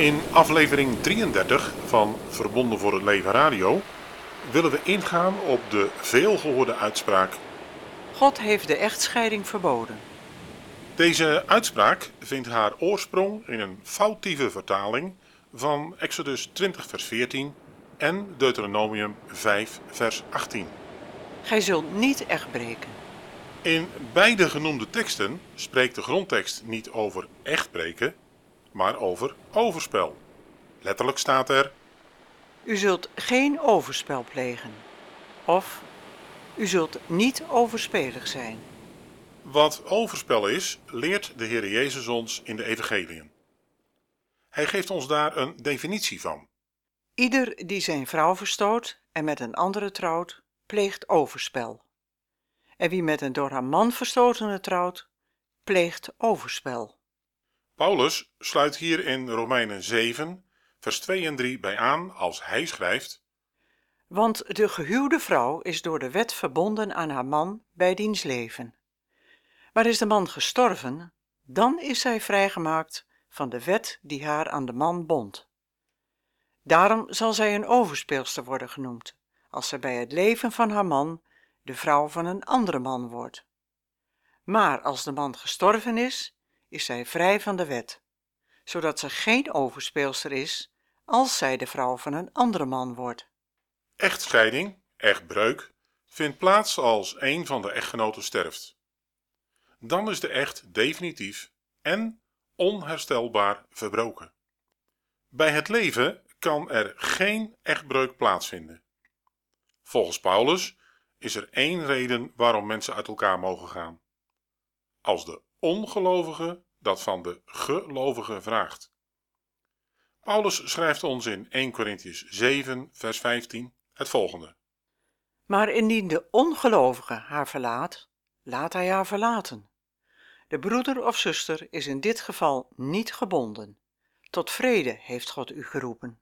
In aflevering 33 van Verbonden voor het Leven Radio willen we ingaan op de veelgehoorde uitspraak. God heeft de echtscheiding verboden. Deze uitspraak vindt haar oorsprong in een foutieve vertaling van Exodus 20 vers 14 en Deuteronomium 5 vers 18. Gij zult niet echt breken. In beide genoemde teksten spreekt de grondtekst niet over echtbreken, maar over overspel. Letterlijk staat er: U zult geen overspel plegen. Of u zult niet overspelig zijn. Wat overspel is, leert de Heer Jezus ons in de Evangeliën. Hij geeft ons daar een definitie van. Ieder die zijn vrouw verstoot en met een andere trouwt, pleegt overspel. En wie met een door haar man verstotene trouwt, pleegt overspel. Paulus sluit hier in Romeinen 7, vers 2 en 3 bij aan als hij schrijft: Want de gehuwde vrouw is door de wet verbonden aan haar man bij diens leven. Maar is de man gestorven, dan is zij vrijgemaakt van de wet die haar aan de man bond. Daarom zal zij een overspeelster worden genoemd, als zij bij het leven van haar man de vrouw van een andere man wordt. Maar als de man gestorven is, is zij vrij van de wet, zodat ze geen overspeelster is als zij de vrouw van een andere man wordt. Echtscheiding, echtbreuk, vindt plaats als een van de echtgenoten sterft. Dan is de echt definitief en onherstelbaar verbroken. Bij het leven kan er geen echtbreuk plaatsvinden. Volgens Paulus is er één reden waarom mensen uit elkaar mogen gaan. Als de ongelovige dat van de gelovige vraagt. Paulus schrijft ons in 1 Corinthians 7, vers 15 het volgende. Maar indien de ongelovige haar verlaat, laat hij haar verlaten. De broeder of zuster is in dit geval niet gebonden. Tot vrede heeft God u geroepen.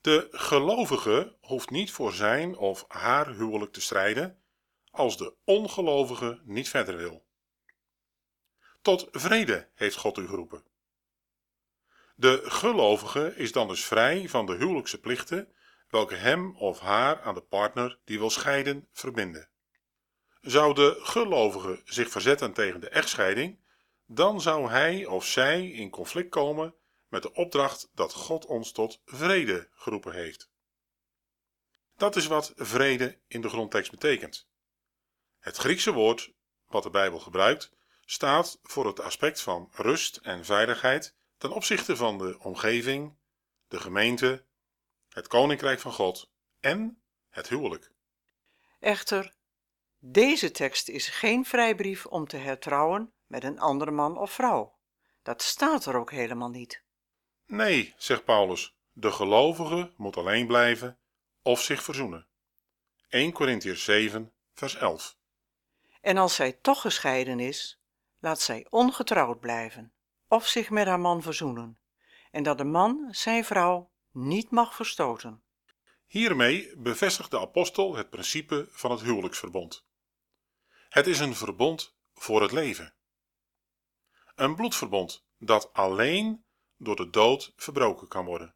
De gelovige hoeft niet voor zijn of haar huwelijk te strijden als de ongelovige niet verder wil. Tot vrede heeft God u geroepen. De gelovige is dan dus vrij van de huwelijkse plichten welke hem of haar aan de partner die wil scheiden verbinden. Zou de gelovige zich verzetten tegen de echtscheiding, dan zou hij of zij in conflict komen met de opdracht dat God ons tot vrede geroepen heeft. Dat is wat vrede in de grondtekst betekent. Het Griekse woord wat de Bijbel gebruikt staat voor het aspect van rust en veiligheid ten opzichte van de omgeving, de gemeente, het koninkrijk van God en het huwelijk. Echter, deze tekst is geen vrijbrief om te hertrouwen met een andere man of vrouw. Dat staat er ook helemaal niet. Nee, zegt Paulus, de gelovige moet alleen blijven of zich verzoenen. 1 Corinthians 7, vers 11. En als zij toch gescheiden is, laat zij ongetrouwd blijven of zich met haar man verzoenen, en dat de man zijn vrouw niet mag verstoten. Hiermee bevestigt de apostel het principe van het huwelijksverbond. Het is een verbond voor het leven. Een bloedverbond dat alleen door de dood verbroken kan worden.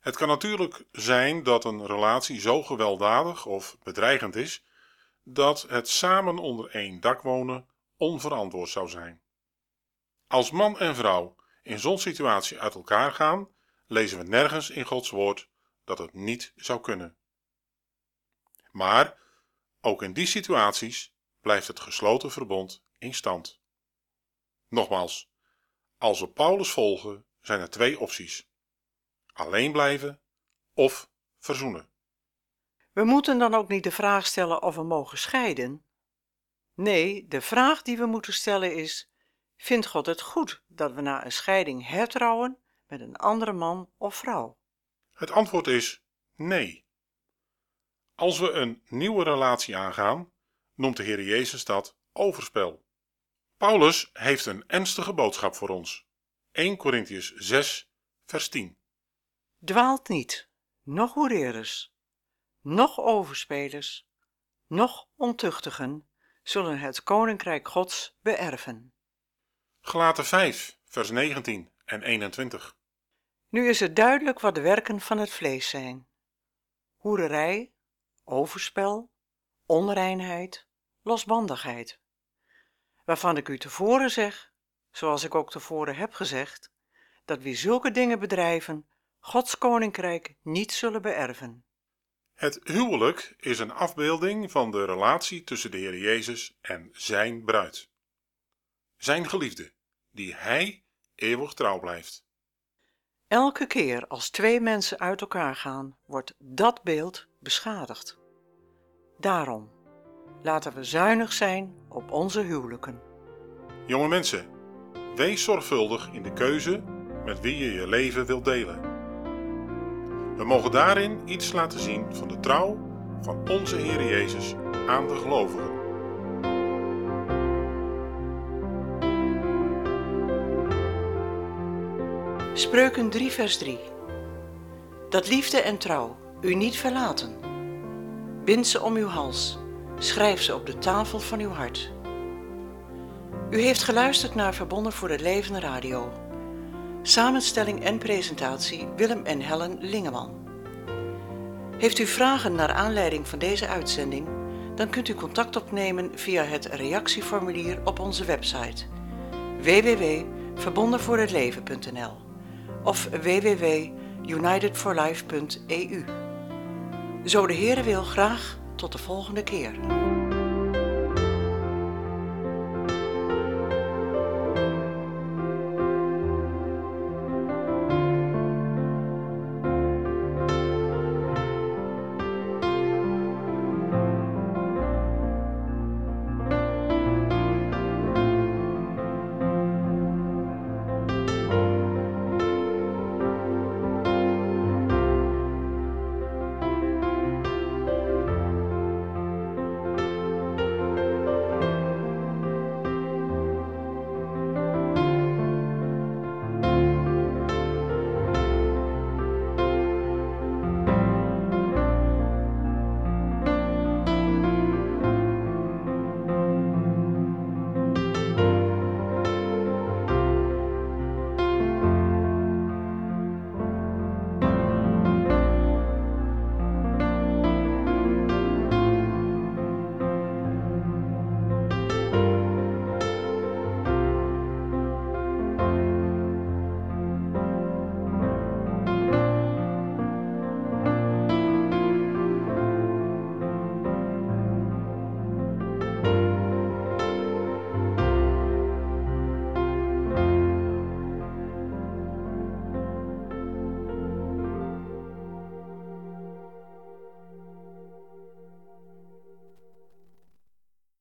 Het kan natuurlijk zijn dat een relatie zo gewelddadig of bedreigend is dat het samen onder één dak wonen onverantwoord zou zijn. Als man en vrouw in zo'n situatie uit elkaar gaan, lezen we nergens in Gods woord dat het niet zou kunnen. Maar ook in die situaties blijft het gesloten verbond in stand. Nogmaals, als we Paulus volgen, zijn er twee opties: alleen blijven of verzoenen. We moeten dan ook niet de vraag stellen of we mogen scheiden. Nee, de vraag die we moeten stellen is: vindt God het goed dat we na een scheiding hertrouwen met een andere man of vrouw? Het antwoord is nee. Als we een nieuwe relatie aangaan, noemt de Heer Jezus dat overspel. Paulus heeft een ernstige boodschap voor ons. 1 Corinthians 6, vers 10. Dwaalt niet, noch hoererers, noch overspelers, noch ontuchtigen zullen het koninkrijk Gods beërven. Gelaten 5, vers 19 en 21. Nu is het duidelijk wat de werken van het vlees zijn: hoererij, overspel, onreinheid, losbandigheid. Waarvan ik u tevoren zeg, zoals ik ook tevoren heb gezegd, dat wie zulke dingen bedrijven, Gods koninkrijk niet zullen beërven. Het huwelijk is een afbeelding van de relatie tussen de Heer Jezus en zijn bruid. Zijn geliefde, die hij eeuwig trouw blijft. Elke keer als twee mensen uit elkaar gaan, wordt dat beeld beschadigd. Daarom, laten we zuinig zijn op onze huwelijken. Jonge mensen, wees zorgvuldig in de keuze met wie je je leven wilt delen. We mogen daarin iets laten zien van de trouw van onze Heer Jezus aan de gelovigen. Spreuken 3, vers 3. Dat liefde en trouw u niet verlaten. Bind ze om uw hals, schrijf ze op de tafel van uw hart. U heeft geluisterd naar Verbonden voor het Leven Radio. Samenstelling en presentatie Willem en Helen Lingeman. Heeft u vragen naar aanleiding van deze uitzending? Dan kunt u contact opnemen via het reactieformulier op onze website www.verbondenvoorhetleven.nl of www.unitedforlife.eu. Zo de Heere wil graag tot de volgende keer.